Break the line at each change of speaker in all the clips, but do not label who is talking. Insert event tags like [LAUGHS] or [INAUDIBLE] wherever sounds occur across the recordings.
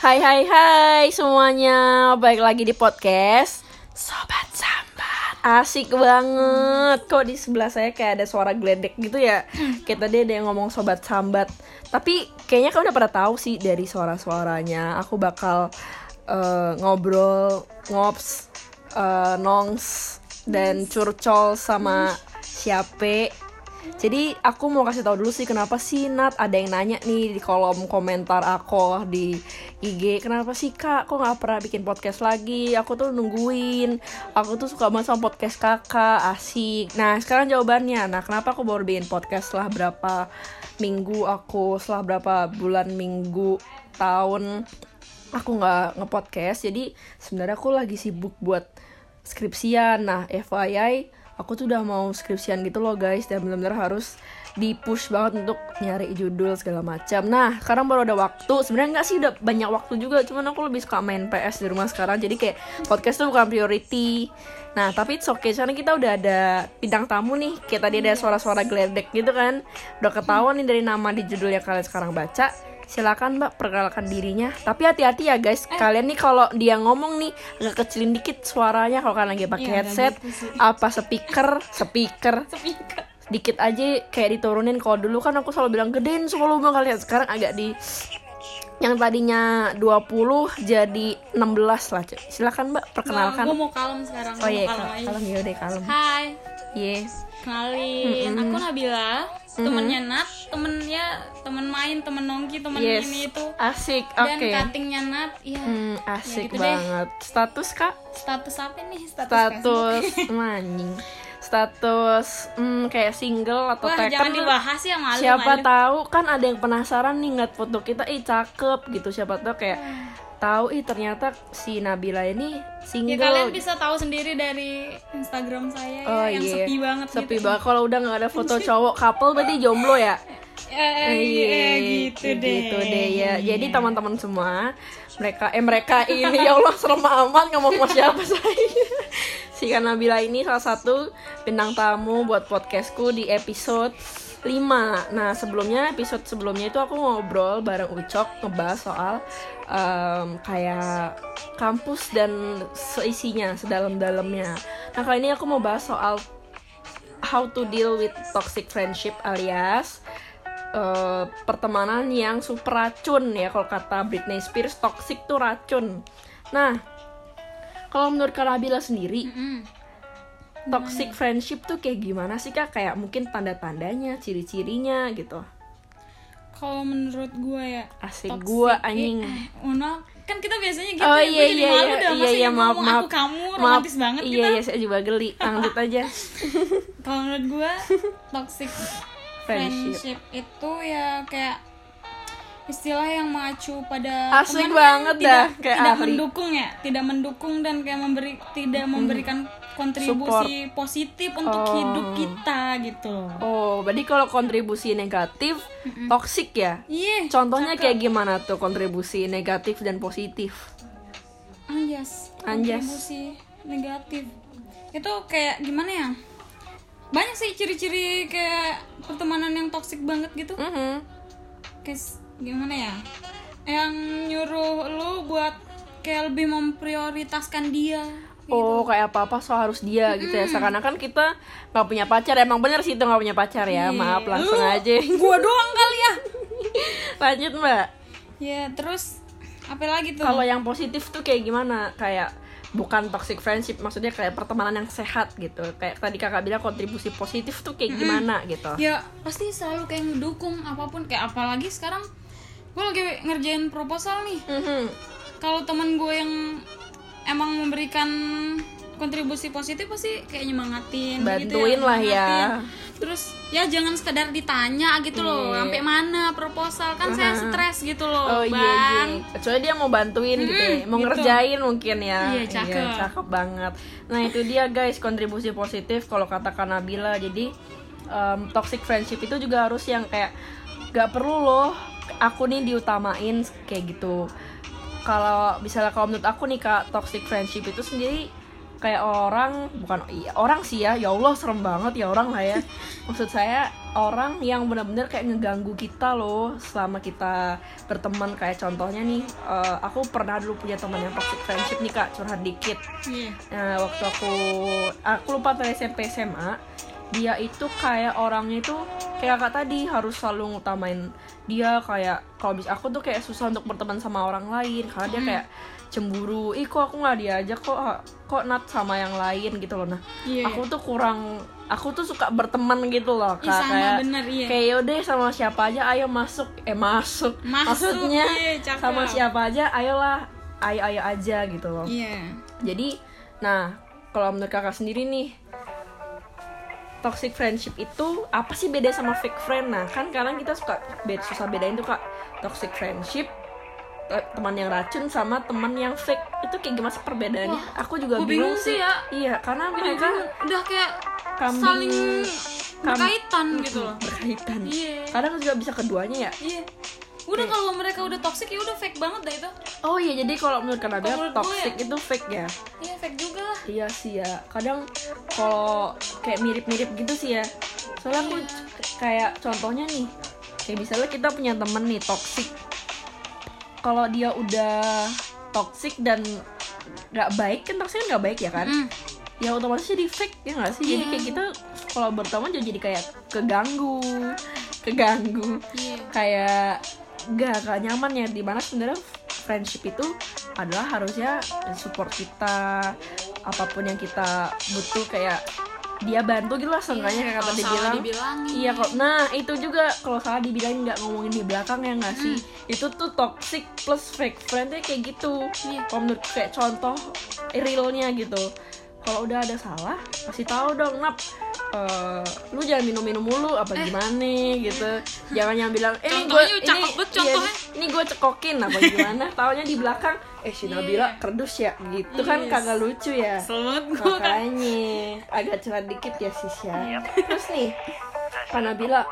Hai hai hai semuanya. Balik lagi di podcast. Sobat Sambat. Asik banget. Kok di sebelah saya kayak ada suara geledek gitu ya? Kayak tadi ada yang ngomong Sobat Sambat. Tapi kayaknya kalian udah pada tahu sih Dari suara-suaranya. Aku bakal eh, ngobrol Ngops eh, Nongs Dan curcol sama Siape jadi aku mau kasih tahu dulu sih kenapa sih Nat ada yang nanya nih di kolom komentar aku di IG kenapa sih kak? Kok nggak pernah bikin podcast lagi? Aku tuh nungguin. Aku tuh suka banget sama podcast kakak. Asik. Nah sekarang jawabannya. Nah kenapa aku baru bikin podcast setelah berapa minggu? Aku setelah berapa bulan minggu tahun aku nggak ngepodcast. Jadi sebenarnya aku lagi sibuk buat skripsian. Nah FYI aku tuh udah mau skripsian gitu loh guys dan benar-benar harus di push banget untuk nyari judul segala macam. Nah, sekarang baru ada waktu. Sebenarnya nggak sih udah banyak waktu juga, cuman aku lebih suka main PS di rumah sekarang. Jadi kayak podcast tuh bukan priority. Nah, tapi it's okay soalnya kita udah ada bidang tamu nih. Kayak tadi ada suara-suara geledek gitu kan. Udah ketahuan nih dari nama di judul yang kalian sekarang baca silakan mbak perkenalkan dirinya. Tapi hati-hati ya guys. Kalian nih kalau dia ngomong nih agak kecilin dikit suaranya. Kalau kalian lagi pakai
Iya, nggak
headset
gitu
apa speaker? [LAUGHS] Speaker.
Speaker.
dikit aja kayak diturunin. Kalau dulu kan aku selalu bilang gedein volume kalian. Sekarang agak di yang tadinya 20 jadi 16 lah silakan mbak perkenalkan.
Gue mau kalem sekarang.
oh iya
kalem
kalem. ya udah kalem.
Hai,
yes
kenalin. Aku Nabila, temennya Nat, temennya temen main, temen nongki, temen
yes
ini itu.
asik
Dan
oke
cuttingnya Nat, iya.
Hmm, asik
gitu deh.
banget status kak
Status apa nih? Status,
status maning status hmm, kayak single atau
Wah,
teken
jangan dibahas ya malu.
siapa
malu.
tahu kan ada yang penasaran nih ngeliat foto kita ih cakep gitu siapa tahu kayak tahu ih ternyata si Nabila ini
Ya
single
kalian bisa tahu sendiri dari Instagram saya
oh
ya, yang
iya.
sepi banget
sepi
gitu.
banget. Kalau udah nggak ada foto cowok couple berarti jomblo ya?
Eh, eh, eh, gitu deh.
gitu deh ya. Jadi teman-teman semua mereka eh mereka ini [LAUGHS] ya Allah serem amat ngomong sama siapa saya. [LAUGHS] Si Nabila ini salah satu bintang tamu buat podcastku di episode 5 Nah sebelumnya episode sebelumnya itu aku ngobrol bareng Ucok ngebahas soal em, kayak kampus dan seisinya sedalam-dalamnya Nah kali ini aku mau bahas soal how to deal with toxic friendship alias eh, pertemanan yang super racun ya kalau kata Britney Spears toxic tuh racun. Nah, kalau menurut Kak Nabila sendiri
Mm.
Toxic friendship tuh kayak gimana sih Kak? Kayak mungkin tanda-tandanya, ciri-cirinya gitu.
Kalau menurut gue ya
Asik
eh,
anjing.
eh, oh no, kan kita biasanya gitu
oh
ya,
iya
gue
iya
malu
iya
dah,
iya iya maaf
ngomong
maaf
aku kamu
maaf
romantis banget
iya
kita.
iya saya juga geli lanjut aja [LAUGHS]
Kalau menurut gue toxic
Friendship.
friendship itu ya kayak istilah yang mengacu pada
Asik
teman
banget
yang
dah,
tidak,
kayak
tidak
ahli.
mendukung ya, tidak mendukung dan kayak memberi tidak memberikan kontribusi positif untuk
Oh.
hidup kita gitu.
oh berarti kalau kontribusi negatif toxic ya
Iya.
contohnya
cakep.
kayak gimana tuh kontribusi negatif dan positif
Anjas.
Anjas.
Kontribusi negatif. Itu kayak gimana ya? Banyak sih ciri-ciri kayak pertemanan yang toksik banget gitu.
Mhm.
Kayak s- gimana ya? Yang nyuruh lu buat kayak lebih memprioritaskan dia.
Oh kayak apa apa so harus dia gitu ya. Seakan-akan kita nggak punya pacar emang bener sih itu nggak punya pacar ya? Maaf langsung
Lu,
aja.
Gua doang kali ya. [LAUGHS]
lanjut mbak.
Ya, terus apa lagi tuh?
kalau yang positif tuh kayak gimana? Kayak bukan toxic friendship maksudnya kayak pertemanan yang sehat gitu. Kayak tadi kakak bilang kontribusi positif tuh kayak gimana gitu.
Ya pasti selalu kayak ngedukung apa pun. Kayak apalagi sekarang gue lagi ngerjain proposal nih
Mhm.
kalau teman gue yang emang memberikan kontribusi positif pasti kayak nyemangatin gitu
Bantuin lah ya.
terus ya jangan sekedar ditanya gitu loh
Iya.
sampai mana proposal kan saya
Aha.
stres gitu loh
Oh iya,
bang
iya. Kecuali dia mau bantuin gitu ya. Mau
gitu.
ngerjain mungkin ya
Iya, cakep.
cakep banget Nah itu dia guys kontribusi positif Kalau kata Kak Nabila Jadi em, toxic friendship itu juga harus yang kayak Gak perlu loh Aku nih diutamain kayak gitu. Kalau misalnya kalau menurut aku nih Kak Toxic friendship itu sendiri kayak orang bukan iya, orang sih ya ya Allah serem banget ya orang lah ya. [LAUGHS] Maksud saya orang yang benar-benar kayak ngeganggu kita loh selama kita berteman. Kayak contohnya nih eh, aku pernah dulu punya teman yang toxic friendship nih kak curhat dikit.
Iya.
Nah, waktu aku aku lupa pada SMP SMA, dia itu kayak orangnya itu kayak kakak tadi harus selalu ngutamain dia kayak kalau bisa aku tuh kayak susah untuk berteman sama orang lain karena dia kayak cemburu. Ih kok aku nggak diajak kok kok nat sama yang lain gitu loh. Nah,
Iya,
aku tuh kurang aku tuh suka berteman gitu loh kak
sama,
kayak
bener, iya.
kayak yaudah sama siapa aja ayo masuk eh masuk, [LAUGHS]
Masuk,
maksudnya
iya, cakep.
sama siapa aja ayolah ayo ayo aja gitu loh
Iya.
jadi, nah kalau menurut kakak sendiri nih, toxic friendship itu apa sih beda sama fake friend? Nah kan kadang kita suka beda, susah bedain tuh kak toxic friendship te- teman yang racun sama teman yang fake itu kayak gimana sih perbedaannya?
Wah,
Aku juga bingung,
bingung
sih.
ya.
Iya karena
Udah,
mereka
udah kayak
kambing-
saling
kam-
berkaitan gitu loh.
berkaitan.
Iya.
Kadang juga bisa keduanya ya.
Iya. Udah kalau mereka udah toxic ya udah fake banget dah itu.
Oh iya jadi kalau menurut Kanada
menurut
toxic
ya.
itu fake ya.
Iya fake juga lah.
Iya sih ya. Kadang kalau kayak mirip-mirip gitu sih ya. Soalnya aku
Iya.
c- kayak contohnya nih, kayak misalnya kita punya temen nih toxic. Kalau dia udah toxic dan nggak baik kan toxic kan nggak baik ya kan?
Mm.
Ya otomatis jadi fake ya nggak sih? Jadi
Iya.
kayak kita kalau berteman jadi kayak keganggu, keganggu
Iya.
kayak gak gak nyaman ya. Di mana sebenarnya friendship itu adalah harusnya support kita apa pun yang kita butuh kayak dia bantu gitu lah seenggaknya kayak kata
Kalau
dia
salah
bilang
dibilangin.
iya kok nah itu juga kalau salah dibilangin nggak ngomongin di belakang ya nggak sih? Itu tuh toxic plus fake friendnya kayak gitu.
Iya.
kalau menurut kayak contoh realnya gitu. Kalau udah ada salah kasih tahu dong nap eh, lu jangan minum minum mulu apa gimana gitu. Jangan yang bilang eh ini gue ini
banget
iya, ini gue cekokin apa gimana? [LAUGHS] Taunya di belakang eh si Nabila
Iya.
kerdus ya gitu kan
Yes.
kagak lucu ya.
Gue kan.
makanya [LAUGHS] agak curhat dikit ya sis ya. Terus nih Kak Nabila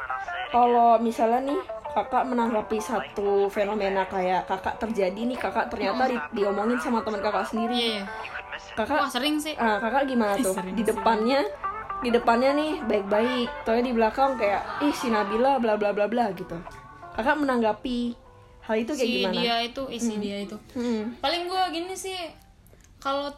kalau misalnya nih kakak menanggapi satu fenomena kayak kakak terjadi nih kakak ternyata di- diomongin sama teman kakak sendiri.
Iya, iya.
kakak
Wah sering sih.
ah, kakak gimana [LAUGHS] tuh?
Sering
di depannya di depannya nih baik-baik tapi di belakang kayak ih si Nabila bla bla bla bla gitu kakak menanggapi hal itu kayak
si
gimana
dia itu, isi dia itu.
Hmm.
Paling gue gini sih, kalau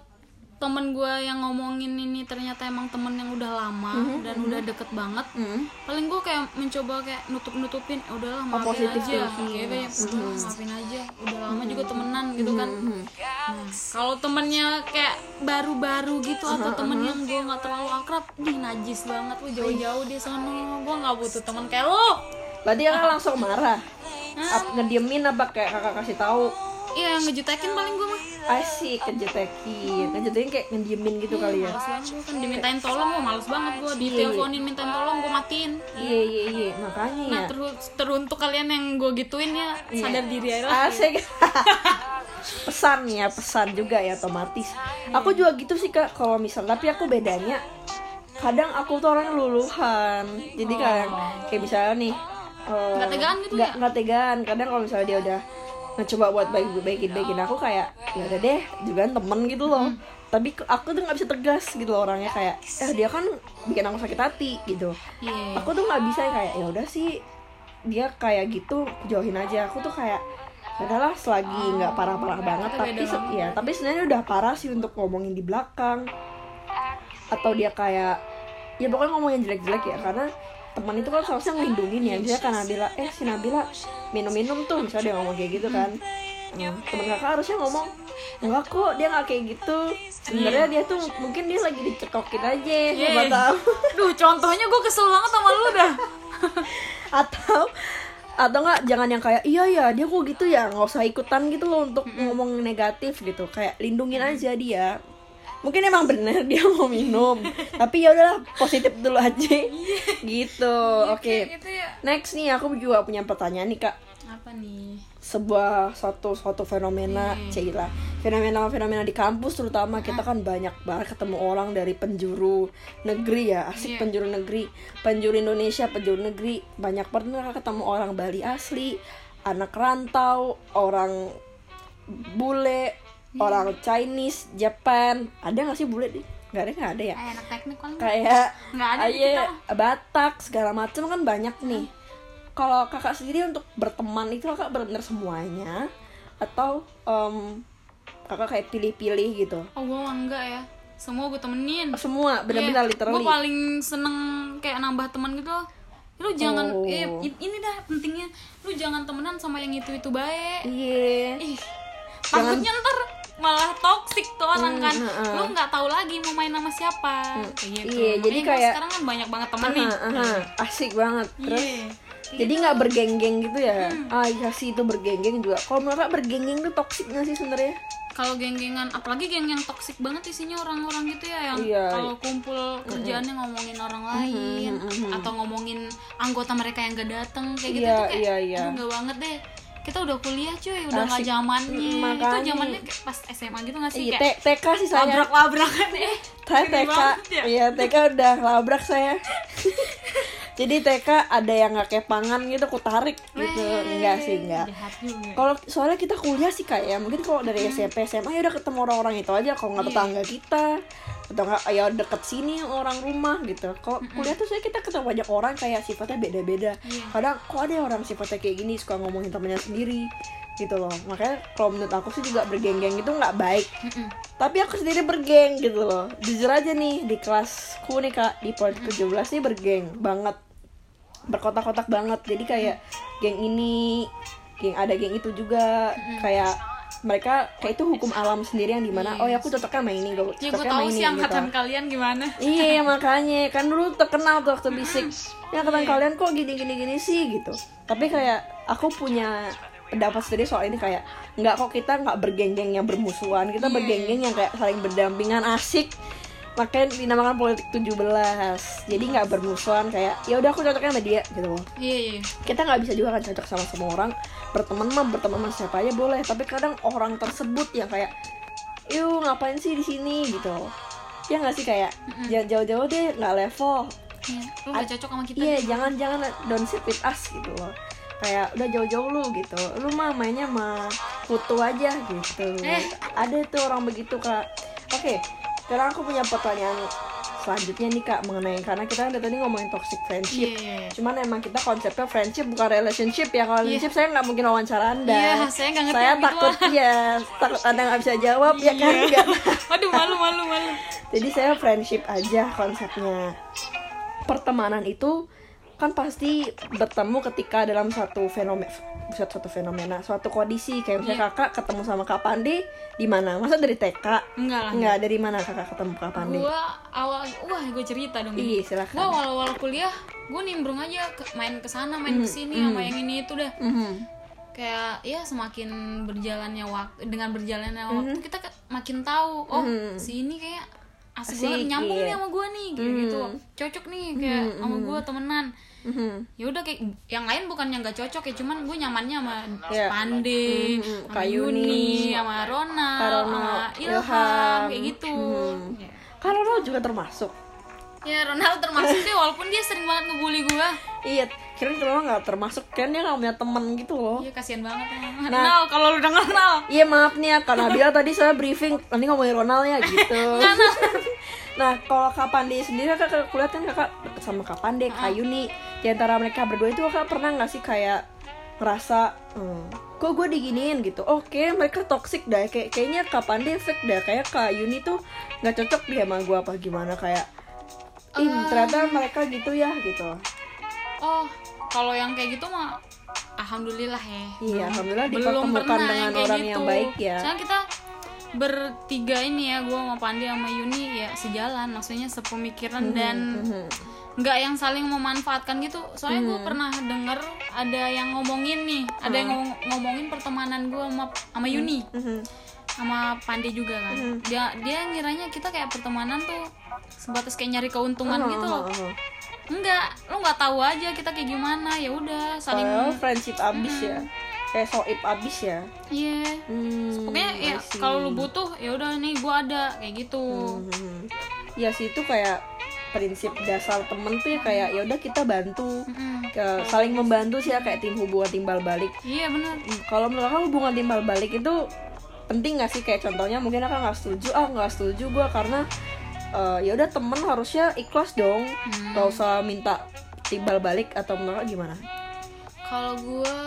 temen gue yang ngomongin ini ternyata emang temen yang udah lama
Mhm,
dan udah deket banget.
Hmm.
paling gue kayak mencoba kayak nutup nutupin udahlah maafin
Oh,
aja.
thinking.
kayak banyak udahlah maafin aja. Udah lama juga temenan gitu kan.
Mhm.
nah kalau temennya kayak baru-baru gitu atau temen yang gue nggak terlalu akrab nih najis banget. Lu jauh-jauh di sana. Gue nggak butuh temen kayak lo
berarti kakak langsung marah? Ap, ngediemin apa kayak kakak kasih tahu?
Iya ngejutekin paling gue mah
asik kejetekin kejetekin kayak ngediemin gitu kali ya.
males banget gue kan dimintain tolong gue males banget gue diteleponin mintain tolong gue matiin.
Iya iya iya makanya. Ya
nah terus teruntuk kalian yang gue gituin ya sadar diri aja lah.
Asik. [LAUGHS] Pesan ya pesan juga ya otomatis. Aku juga gitu sih kak kalau misal tapi aku bedanya kadang aku tuh orang luluhan. Jadi kadang kayak misalnya nih
Nggak tegaan gitu
nggak
ya?
nggak tegaan. Kadang kalau misalnya dia udah ngecoba buat baik baikin baikin aku kayak ya udah deh juga temen gitu loh.
Hmm.
tapi aku tuh nggak bisa tegas gitu loh orangnya kayak eh dia kan bikin aku sakit hati gitu.
Iya.
aku tuh nggak bisa kayak ya udah sih dia kayak gitu jauhin aja. Aku tuh kayak "Ya udahlah selagi nggak parah-parah banget tapi ya tapi sebenarnya udah parah sih untuk ngomongin di belakang. Atau dia kayak ya pokoknya ngomongin jelek-jelek ya karena teman itu kan seharusnya ngelindungin ya. Misalnya kan Nabila eh si Nabila minum-minum tuh misalnya dia ngomong kayak gitu kan. Hmm, teman kakak harusnya ngomong enggak kok dia nggak kayak gitu. Sebenarnya dia tuh mungkin dia lagi dicekokin aja siapa
Iya.
tahu.
Duh, contohnya gue kesel banget sama lu dah. [LAUGHS]
atau atau enggak jangan yang kayak iya ya dia kok gitu ya nggak usah ikutan gitu loh untuk ngomong negatif gitu. Kayak lindungin aja dia mungkin emang bener [LAUGHS] dia mau minum. Tapi ya udahlah positif dulu aja. Gitu oke
Kayak gitu ya.
next nih aku juga punya pertanyaan nih kak.
Apa nih?
sebuah suatu suatu fenomena
Hmm.
Cila fenomena fenomena di kampus terutama kita kan banyak banget ketemu orang dari penjuru negeri ya. Asik
Iya.
penjuru negeri. Penjuru Indonesia penjuru negeri. Banyak pernah ketemu orang Bali asli anak rantau orang bule orang Chinese Japan. Ada nggak sih bule di? Nggak ada nggak ada ya?
Eh, anak teknik kan
kayak
Nggak ada kita
Batak segala macam kan banyak nih. Kalau kakak sendiri untuk berteman itu kakak benar semuanya? Atau em, kakak kayak pilih-pilih gitu?
Oh gue enggak ya. Semua gue temenin.
Semua? Benar-benar
Iya,
literally.
Gue paling seneng kayak nambah teman gitu. Lu jangan
Oh.
eh, ini dah pentingnya. Lu jangan temenan sama yang itu itu baik
iya.
Ih takutnya ntar malah toxic tuh orang kan.
Hmm, heeh.
lu nggak tahu lagi mau main sama siapa kayak gitu.
Iya, jadi
Makanya gua
kayak-
sekarang kan banyak banget temen nih
Aha, aha, asik banget. Terus
Iya.
jadi nggak bergenggeng gitu ya? Ah iya sih itu bergenggeng juga. Kalau menurut kakak bergenggeng tuh toxic nggak sih sebenarnya?
Kalau geng-gengan apalagi geng yang toksik banget isinya orang-orang gitu ya yang
Iya.
kalau kumpul kerjaannya ngomongin orang lain atau ngomongin anggota mereka yang gak datang kayak gitu
Iya,
tuh kayak
iya, iya.
aduh gak banget deh kita udah kuliah cuy udah nggak zamannya. Itu zamannya kayak pas SMA gitu gak sih?
Iya
kayak
TK sih saya.
labrak-labrakan eh
saya TK.
ya.
iya TK udah labrak saya. [LAUGHS] Jadi TK ada yang nggak kepangan gitu aku tarik gitu. Enggak sih enggak. kalau soalnya kita kuliah sih kayak mungkin kalau dari
Hmm.
SMP SMA ya udah ketemu orang-orang itu aja. Kalau
Iya.
nggak tetangga kita atau nggak ya deket sini orang rumah gitu. Kalau kuliah tuh saya kita ketemu banyak orang kayak sifatnya beda-beda.
Iya.
kadang kok ada orang sifatnya kayak gini suka ngomongin temennya sendiri gitu loh. Makanya kalau menurut aku sih juga bergeng-geng itu nggak baik.
Mm-mm.
tapi aku sendiri bergeng gitu loh. Jujur aja nih di kelasku nih kak di pod 17 nih bergeng banget. Berkotak-kotak banget. Jadi kayak geng ini geng ada geng itu juga. Kayak mereka kayak itu hukum alam sendiri yang di mana oh ya aku cocoknya main ini gue
ya gue tahu sih angkatan
gitu.
kalian gimana.
Iya [LAUGHS] makanya. Kan dulu terkenal tuh waktu bisik. Ya angkatan kalian kok gini gini gini sih gitu. Tapi kayak aku punya pendapat sendiri soal ini kayak nggak kok kita nggak bergenggeng yang bermusuhan kita bergenggeng yang kayak saling berdampingan asik. Makanya dinamakan politik 17 jadi nggak bermusuhan kayak ya udah aku cocoknya sama dia gitu. Loh
iya iya.
Kita nggak bisa juga kan cocok sama semua orang. Berteman mah berteman sama siapa aja boleh tapi kadang orang tersebut yang kayak yuk ngapain sih di sini? gitu. Ya nggak sih kayak jauh-jauh deh nggak level.
Iya, lu gak cocok sama kita
iya
deh.
jangan jangan don't sit with us gitu loh kayak udah jauh-jauh lu gitu lu mah mainnya mah kutu aja gitu
Eh.
ada tuh orang begitu kak oke sekarang aku punya pertanyaan selanjutnya nih kak mengenai karena kita kan tadi ngomongin toxic friendship
Iya, iya, iya.
cuman emang kita konsepnya friendship bukan relationship ya kalau relationship saya nggak mungkin wawancara anda
Iya, saya nggak ngerti
saya
yang gitu.
takut ya takut anda nggak bisa jawab ya kan
Iya.
Nggak. [LAUGHS]
Waduh malu malu malu.
jadi saya friendship aja konsepnya pertemanan itu kan pasti bertemu ketika dalam satu fenomena suatu fenomena suatu kondisi kayak misalnya
Iya.
kakak ketemu sama kak Pandi di mana masa dari TK
Enggak lah.
Enggak, dari mana kakak ketemu kak Pandi
Gua awal wah gue cerita dong.
iya
Gua
silakan
awal-awal kuliah gue nimbrung aja ke- main ke sana main ke sini sama yang ini itu dah.
Mhm.
Kayak ya semakin berjalannya waktu dengan berjalannya waktu kita ke- makin tahu oh si ini kayak asik,
Asik,
banget nyambung
iya.
nih sama gue nih kayak gitu. Cocok nih kayak sama gue temenan.
Mhm.
ya udah kayak yang lain bukan yang gak cocok ya cuman gue nyamannya sama
Iya.
Pande,
Mhm,
sama Yuni, sama Ronald, sama Ilham,
Ilham.
kayak gitu.
Mhm.
Ya.
kalau lo juga termasuk
Ya Ronald termasuk dia walaupun dia sering banget ngebully gue.
iya kira kalau nggak termasuk kan dia nggak punya temen gitu loh
Iya kasihan banget
Nah.
emang. Nal kalau lu denger Nal.
Iya maaf nih ya, karena Nabila tadi saya briefing nanti ngomongin Ronald ya gitu. [LAUGHS] nah kalau Kak Pandi sendiri kakak kuliah kan kakak deket sama Kak Pandi, Kak Yuni. Di antara mereka berdua itu kakak pernah nggak sih kayak ngerasa hmm, kok gue diginiin? gitu. Oke mereka toxic dah. Kayak kayaknya Kak Pandi fake dah? Kayak Kak Yuni tuh nggak cocok dia sama gue apa gimana? Kayak Ih, ternyata mereka gitu ya gitu.
Oh, kalau yang kayak gitu mah alhamdulillah ya.
Iya, alhamdulillah
Belum
dipertemukan
pernah
dengan
yang
orang
gitu.
yang baik ya.
Soalnya kita bertiga ini ya, gue sama Pandi sama Yuni ya sejalan, maksudnya sepemikiran dan
Mhm.
nggak yang saling memanfaatkan gitu. Soalnya gue pernah denger ada yang ngomongin nih, ada yang ngomong- ngomongin pertemanan gue sama sama Yuni,
Mhm.
sama Pandi juga kan. Dia dia ngiranya kita kayak pertemanan tuh sebatas kayak nyari keuntungan gitu loh. Enggak, lu nggak tahu aja kita kayak gimana. Ya udah saling
Padahal friendship abis ya kayak soib abis ya
Iya.
hmm,
Pokoknya ya kalau lu butuh ya udah nih gua ada kayak gitu.
Hmm. ya sih itu kayak prinsip dasar temen tuh ya kayak ya udah kita bantu
Mm-mm.
Ke- saling membantu sih ya kayak tim hubungan timbal balik
Iya benar.
Hmm, kalau menurut aku hubungan timbal balik itu penting gak sih kayak contohnya mungkin aku nggak setuju ah nggak setuju gue karena eh, ya udah temen harusnya ikhlas dong
Hmm.
gak usah minta timbal balik atau menurut gimana
kalau gue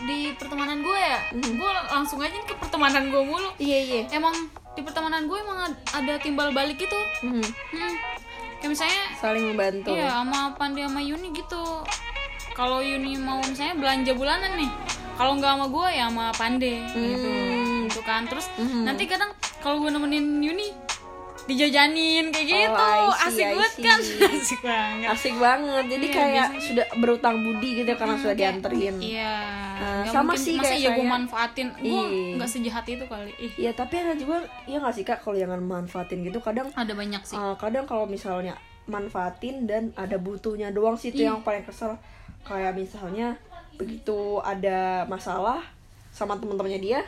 di pertemanan gue ya
Mhm.
gue langsung aja ke pertemanan gue mulu
iya iya
emang di pertemanan gue emang ad- ada timbal balik gitu
Mhm.
hmm. kayak misalnya
saling membantu
iya sama Pandi sama Yuni gitu kalau Yuni mau misalnya belanja bulanan nih kalau nggak sama gue ya sama Pande gitu
Hmm.
gitu kan terus
Mhm.
nanti kadang kalau gue nemenin Yuni dijajanin kayak gitu.
Oh, I see,
asik banget kan? [LAUGHS] Asik banget.
Asik banget. Jadi
Iya,
kayak
biasanya-
sudah berutang budi gitu karena sudah
Kayak,
dianterin.
iya. Nggak
sama
mungkin-
sih
masa
kayak
ya gue manfaatin. Gue
Iya.
nggak sejahat itu kali. Ih.
Iya tapi ada juga ya nggak sih kak kalau jangan manfaatin gitu kadang
ada banyak sih.
uh, kadang kalau misalnya manfaatin dan ada butuhnya doang sih itu yang paling kesel. Kayak misalnya begitu ada masalah sama teman-temannya dia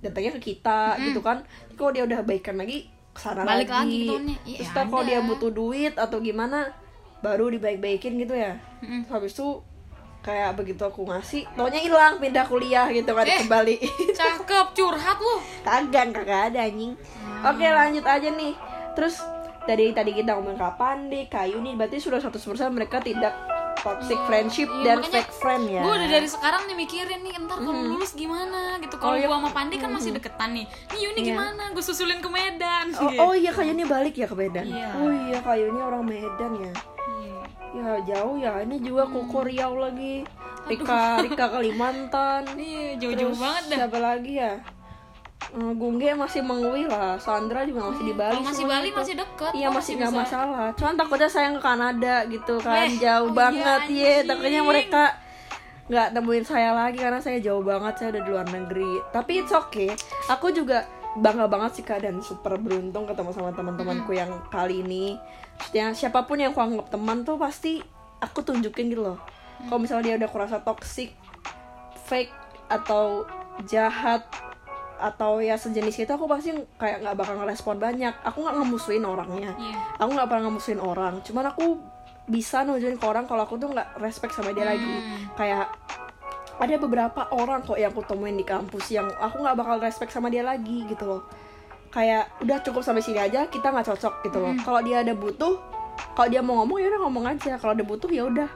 datangnya ke kita gitu kan. Kalau dia udah baikan lagi ke sana
Balik lagi.
lagi,
gitu. Iya,
terus kalau dia butuh duit atau gimana baru dibaik-baikin gitu ya. Terus habis itu kayak begitu aku ngasih taunya hilang pindah kuliah gitu kan
Eh.
kembali. [LAUGHS]
cakep curhat lu.
Kagak kagak ada anjing. Oke lanjut aja nih. Terus dari tadi kita ngomong kapan deh kayu nih berarti sudah 100% mereka tidak toxic friendship
Iya,
dan
makanya
fake friend ya.
gue udah dari sekarang nih mikirin nih ntar kalau lulus gimana? Gitu.
Oh,
kalau
iya.
gue sama Pandi kan masih deketan nih. Nih Yuni
Iya.
gimana? Gue susulin ke Medan.
Oh,
Gitu.
oh iya kayu ini balik ya ke Medan?
Iya.
oh iya kayu ini orang Medan ya?
Iya.
ya jauh ya. Ini juga Koko Riau lagi. Rika Rika Kalimantan. [LAUGHS]
Iya, jauh-jauh banget dah.
siapa lagi ya Gungge masih mengui lah Sandra juga masih di Bali
Kalau masih Bali
tuh.
masih deket.
Iya masih nggak masalah. Cuman takutnya sayang ke Kanada gitu kan,
Eh,
jauh
oh
banget ya. Takutnya mereka nggak temuin saya lagi karena saya jauh banget, saya udah di luar negeri. Tapi it's okay. Aku juga bangga banget sih kak dan super beruntung ketemu sama teman-temanku yang kali ini. Maksudnya siapa pun yang aku anggap teman tuh pasti aku tunjukin gitu loh. Kalau misalnya dia udah kurasa toxic, fake atau jahat atau ya sejenis itu aku pasti kayak nggak bakal ngerespon banyak. Aku nggak ngemusuhin orangnya.
Iya.
aku nggak pernah ngemusuhin orang. Cuman aku bisa nunjukin ke orang kalau aku tuh nggak respect sama dia lagi.
Hmm.
kayak ada beberapa orang kok yang aku temuin di kampus yang aku nggak bakal respect sama dia lagi gitu loh. Kayak udah cukup sampai sini aja kita nggak cocok gitu loh.
Hmm.
kalau dia ada butuh kalau dia mau ngomong ya udah ngomong aja. Kalau ada butuh ya udah.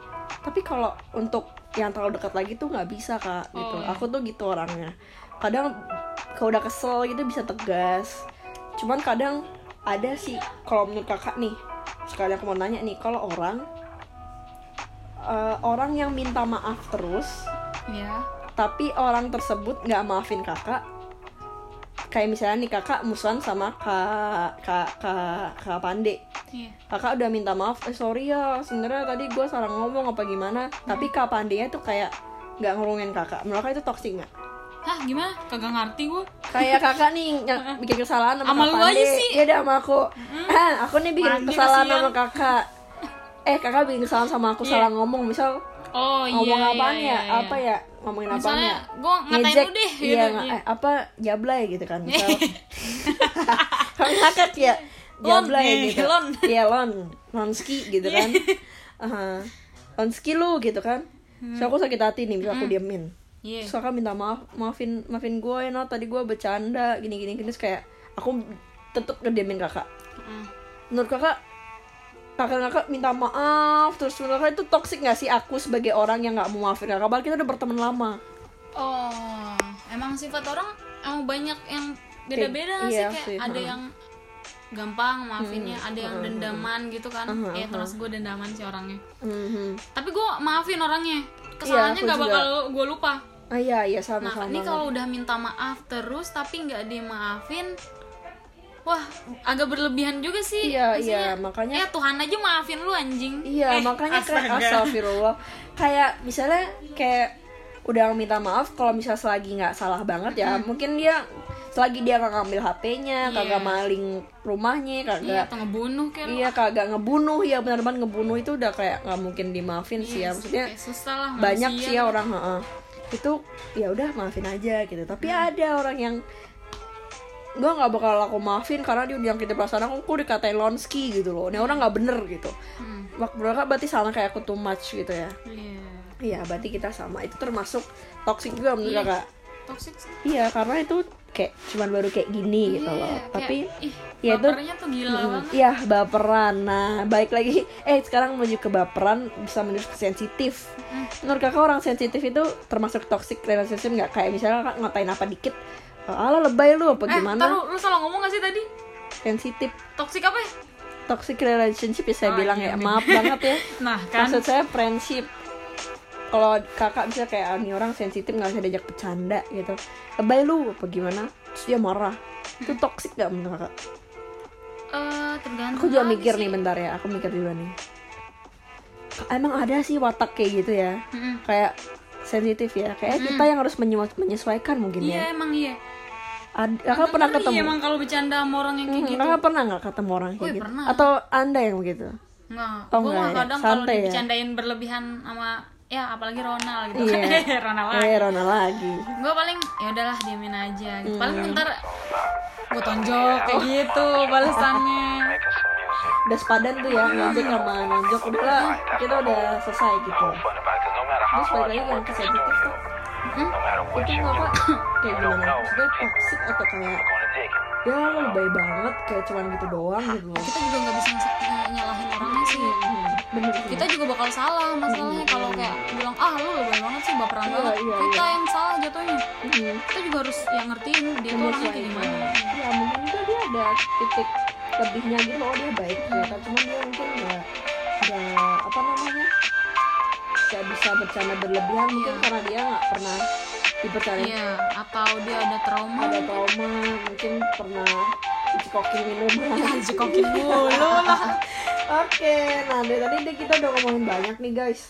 Tapi kalau untuk yang terlalu dekat lagi tuh nggak bisa kak gitu.
Oh,
aku tuh gitu orangnya kadang kalau udah kesel gitu bisa tegas. Cuman kadang ada sih kalau menurut kakak nih sekali aku mau nanya nih kalau orang eh, orang yang minta maaf terus
Iya.
tapi orang tersebut nggak maafin kakak kayak misalnya nih kakak musuhan sama kak kak kak kak Pande.
Iya.
kakak udah minta maaf eh sorry ya sebenarnya tadi gue salah ngomong apa gimana. Tapi kak Pande nya tuh kayak nggak ngurungin kakak. Menurut kakak itu toxic nggak
Hah, gimana? Kagak ngerti gue.
kayak [LAUGHS] kakak nih yang bikin kesalahan sama,
Sama lu aja sih.
Iya dah sama aku. Ah, aku nih bikin
Pande
kesalahan
kasihan.
sama kakak. Eh kakak bikin kesalahan sama aku
Iya.
salah ngomong misal
Oh iya.
ngomong apaan
iya,
ya?
iya,
Apa ya? Ngomongin
Misalnya
ya?
gue ngatain
Ngejek,
lu deh
iya,
gitu. iya.
eh, apa jablay gitu kan misal [LAUGHS] kalau ngakak ya
Lon,
jablay
eh,
gitu
lon.
iya lon lonski gitu kan Aha. lonski lu gitu kan so aku sakit hati nih bisa aku diemin
Hmm. Iya.
Terus kakak minta maaf, maafin maafin gue ya no, tadi gue bercanda gini gini gini Terus kayak aku tetep ngediemin kakak.
Mm.
Menurut kakak kakak kakak minta maaf terus menurut kakak itu toxic gak sih aku sebagai orang yang nggak mau maafin kakak padahal kita udah berteman lama
Oh, emang sifat orang emang banyak yang beda-beda
Iya
sih
sih,
kayak ada yang gampang maafinnya, ada yang dendaman gitu kan.
Hmm,
Ya terus gue dendaman sih orangnya.
Mhm.
Tapi gue maafin orangnya. Kesalahannya
aku
nggak bakal gue lupa.
Ah iya iya sama
Nah,
sama
ini kalau udah minta maaf terus tapi nggak dimaafin, wah agak berlebihan juga sih.
Iya,
Maksudnya,
iya, makanya-
ya Tuhan aja maafin lu anjing.
Iya,
Eh,
makanya kayak astagfirullah. Kayak misalnya kayak udah minta maaf kalau misalnya selagi nggak salah banget ya, mungkin dia selagi dia nggak ngambil HP-nya,
Iya.
kagak maling rumahnya,
Iya,
kagak
atau ngebunuh kayak.
Iya kagak ngebunuh ya benar-benar ngebunuh itu udah kayak nggak mungkin dimaafin sih ya maksudnya
Kayak susah lah
banyak sih ya orang heeh. Itu ya udah maafin aja gitu. Tapi ada orang yang gue nggak bakal aku maafin karena dia udah nyakitin perasaan aku aku dikatain lonski gitu loh. Ini orang nggak bener gitu.
Hmm.
Mereka berarti sama kayak aku too much gitu ya?
Iya.
iya berarti kita sama. Itu termasuk toxic juga menurut
Iya.
kakak?
Toxic sih.
Iya karena itu kayak cuman baru kayak gini gitu
Iya,
loh.
kayak,
tapi
ih,
ya itu
bapernya tuh gila banget.
Iya baperan. Nah baik lagi. [LAUGHS] Eh sekarang menuju ke baperan Bisa menuju ke sensitif. Menurut kakak orang sensitif itu Termasuk toxic relationship nggak? Kayak misalnya kakak ngatain apa dikit "Oh, Alah lebay lu apa
eh
gimana?
taruh lu salah ngomong gak sih tadi?
Sensitif.
Toxic apa ya?
Toxic relationship ya saya
Oh,
bilang
iya,
ya. Maaf banget ya. [LAUGHS]
Nah kan.
Maksud saya friendship. Kalau kakak bisa kayak "Ah, ini orang sensitif nggak bisa diajak bercanda gitu. Lebay lu apa gimana? Terus dia marah. Itu toxic gak menurut kakak?
Eh tergantung
aku juga mikir
sih.
nih bentar ya aku mikir dulu nih emang ada sih watak kayak gitu ya.
Mm-mm.
kayak sensitif ya. Kayak kita yang harus menye- menyesuaikan mungkin
iya
ya.
emang iya.
Ad- kakak pernah ketemu?
iya, emang kalau bercanda sama orang yang kayak
Hmm,
gitu.
kakak pernah nggak ketemu orang kayak
Wih,
gitu?
pernah.
atau anda yang begitu?
Nggak,
Oh,
gue
nggak
mah
ya?
kadang kalau
Santai ya?
dibercandain berlebihan sama ya apalagi Ronald gitu.
Iya. [LAUGHS]
Ronald lagi.
Eh Rona lagi.
Gue paling ya udahlah diamin aja
Hmm.
gitu. paling bentar gue tonjok kayak gitu balasannya
udah sepadan tuh ya nonjok sama nonjok. Udahlah kita udah selesai gitu. Terus balik lagi yang ke sensitif tuh.
Hmm?
itu kakak [CLEARS THROAT] kayak gimana? Maksudnya toxic atau kayak ya lo lebay banget. Kayak cuman gitu doang gitu loh.
Kita juga nggak bisa nyalahin orangnya sih.
Hmm, bener sih.
kita juga bakal salah masalahnya kalau kayak bilang ah lu lebih banget sih baperan
Iya,
banget.
iya,
kita
iya.
yang salah jatuhnya.
Hmm,
kita juga harus yang ngertiin dia tuh orangnya kayak gimana.
Ya mungkin juga dia ada titik lebihnya gitu loh dia baik ternyata cuman dia mungkin nggak nggak apa namanya? nggak bisa bercanda berlebihan mungkin
Iya.
karena dia nggak pernah dipercaya
iya atau dia ada trauma
ada trauma mungkin pernah dicekokin minuman [LAUGHS]
jekokin mulu lah. [LAUGHS]
Oke, nah dari tadi deh kita udah ngomongin banyak nih guys.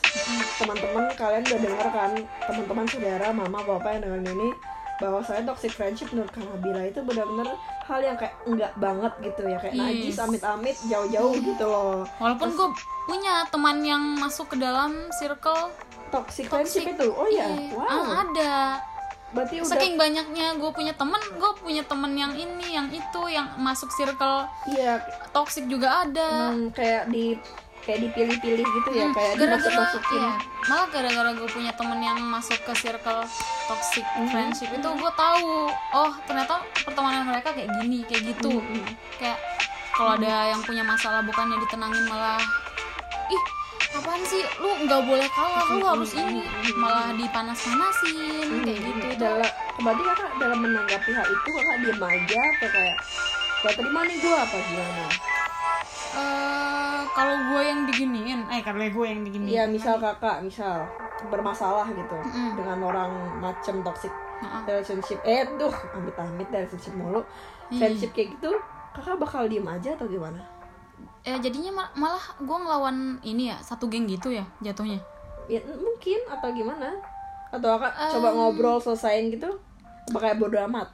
Teman-teman kalian udah dengar kan, teman-teman saudara, mama, bapak yang dengerin ini bahwa saya toxic friendship menurut Nabila itu benar-benar hal yang kayak enggak banget gitu ya. Kayak najis amit-amit jauh-jauh gitu loh.
Walaupun gue punya teman yang masuk ke dalam circle
toxic friendship itu? Oh ya
Iya.
wow.
Ah, ada.
Berarti udah
saking banyaknya gue punya temen gue punya temen yang ini yang itu yang masuk circle
iya.
Toxic juga ada.
Hmm, kayak di kayak dipilih-pilih gitu ya kayak
Hmm, gara-gara
dimasuk-masukin
iya, malah gara-gara gue punya temen yang masuk ke circle toxic
Hmm.
friendship itu gue tahu oh ternyata pertemanan mereka kayak gini kayak gitu.
Hmm.
kayak kalau ada yang punya masalah bukannya ditenangin malah ih apaan sih? Lu nggak boleh kalah lu harus ini. Malah dipanas-panasin kayak gitu. Itu
dalam berarti kakak dalam menanggapi hal itu kakak diem aja atau kayak gak terima nih gue apa gimana
eh kalau gue yang diginiin eh kalau gue yang diginiin
Iya misal kakak misal bermasalah gitu
Mm-mm.
dengan orang macam toxic
Heeh.
relationship eh tuh amit-amit relationship mulu
Iya.
friendship kayak gitu kakak bakal diem aja atau gimana
eh jadinya ma- malah gue ngelawan ini ya satu geng gitu ya jatuhnya
ya mungkin atau gimana atau kakak
Em.
coba ngobrol selesaiin gitu apa kayak bodo amat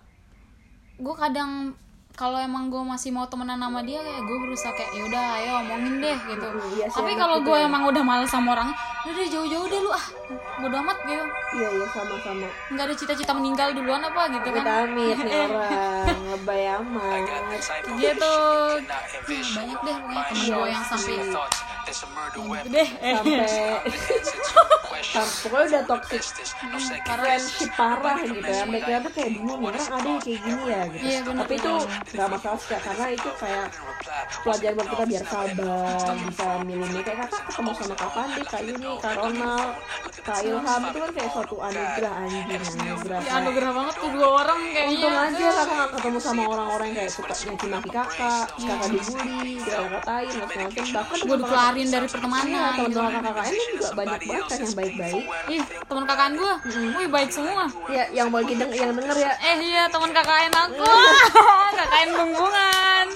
gue kadang kalau emang gue masih mau temenan sama dia kayak gue berusaha kayak yaudah ayo omongin deh gitu.
Iya
tapi kalau
gitu
gue
ya.
emang udah males sama orangnya udah deh jauh-jauh deh lu ah bodo amat gitu.
Iya iya sama-sama.
Nggak ada cita-cita meninggal duluan apa gitu kan.
Kita amit nih [LAUGHS] orang ngebay amat.
dia tuh ya, banyak deh pokoknya temen gue yang sampai gitu deh. Eh,
sampai pokoknya udah toxic.
Karena
friendship parah gitu ya. mereka tuh kayak bingung orang ada yang kayak gini ya? gitu.
Iya, bener,
tapi itu nggak masalah sih karena itu kayak pelajaran buat kita biar sabar bisa milih kayak kakak ketemu sama kak Pandi kak Yuni kak Ronald kak Ilham itu kan kayak suatu anugerah anjing anugerah.
Ya anugerah banget tuh dua orang kayaknya.
Untung aja kakak gak ketemu sama orang-orang yang kayak suka nyaki maki kakak, kakak dibully, kakak-katain, macam-macam. Bahkan
gue dikeluarin dari pertemanan gitu.
teman-teman kakak ini juga banyak banget kan yang baik-baik.
ih teman kakaan gue wih baik semua
Ya, yang bagi deng yang denger ya.
eh iya teman KKN aku [LAUGHS] KKN bungkungan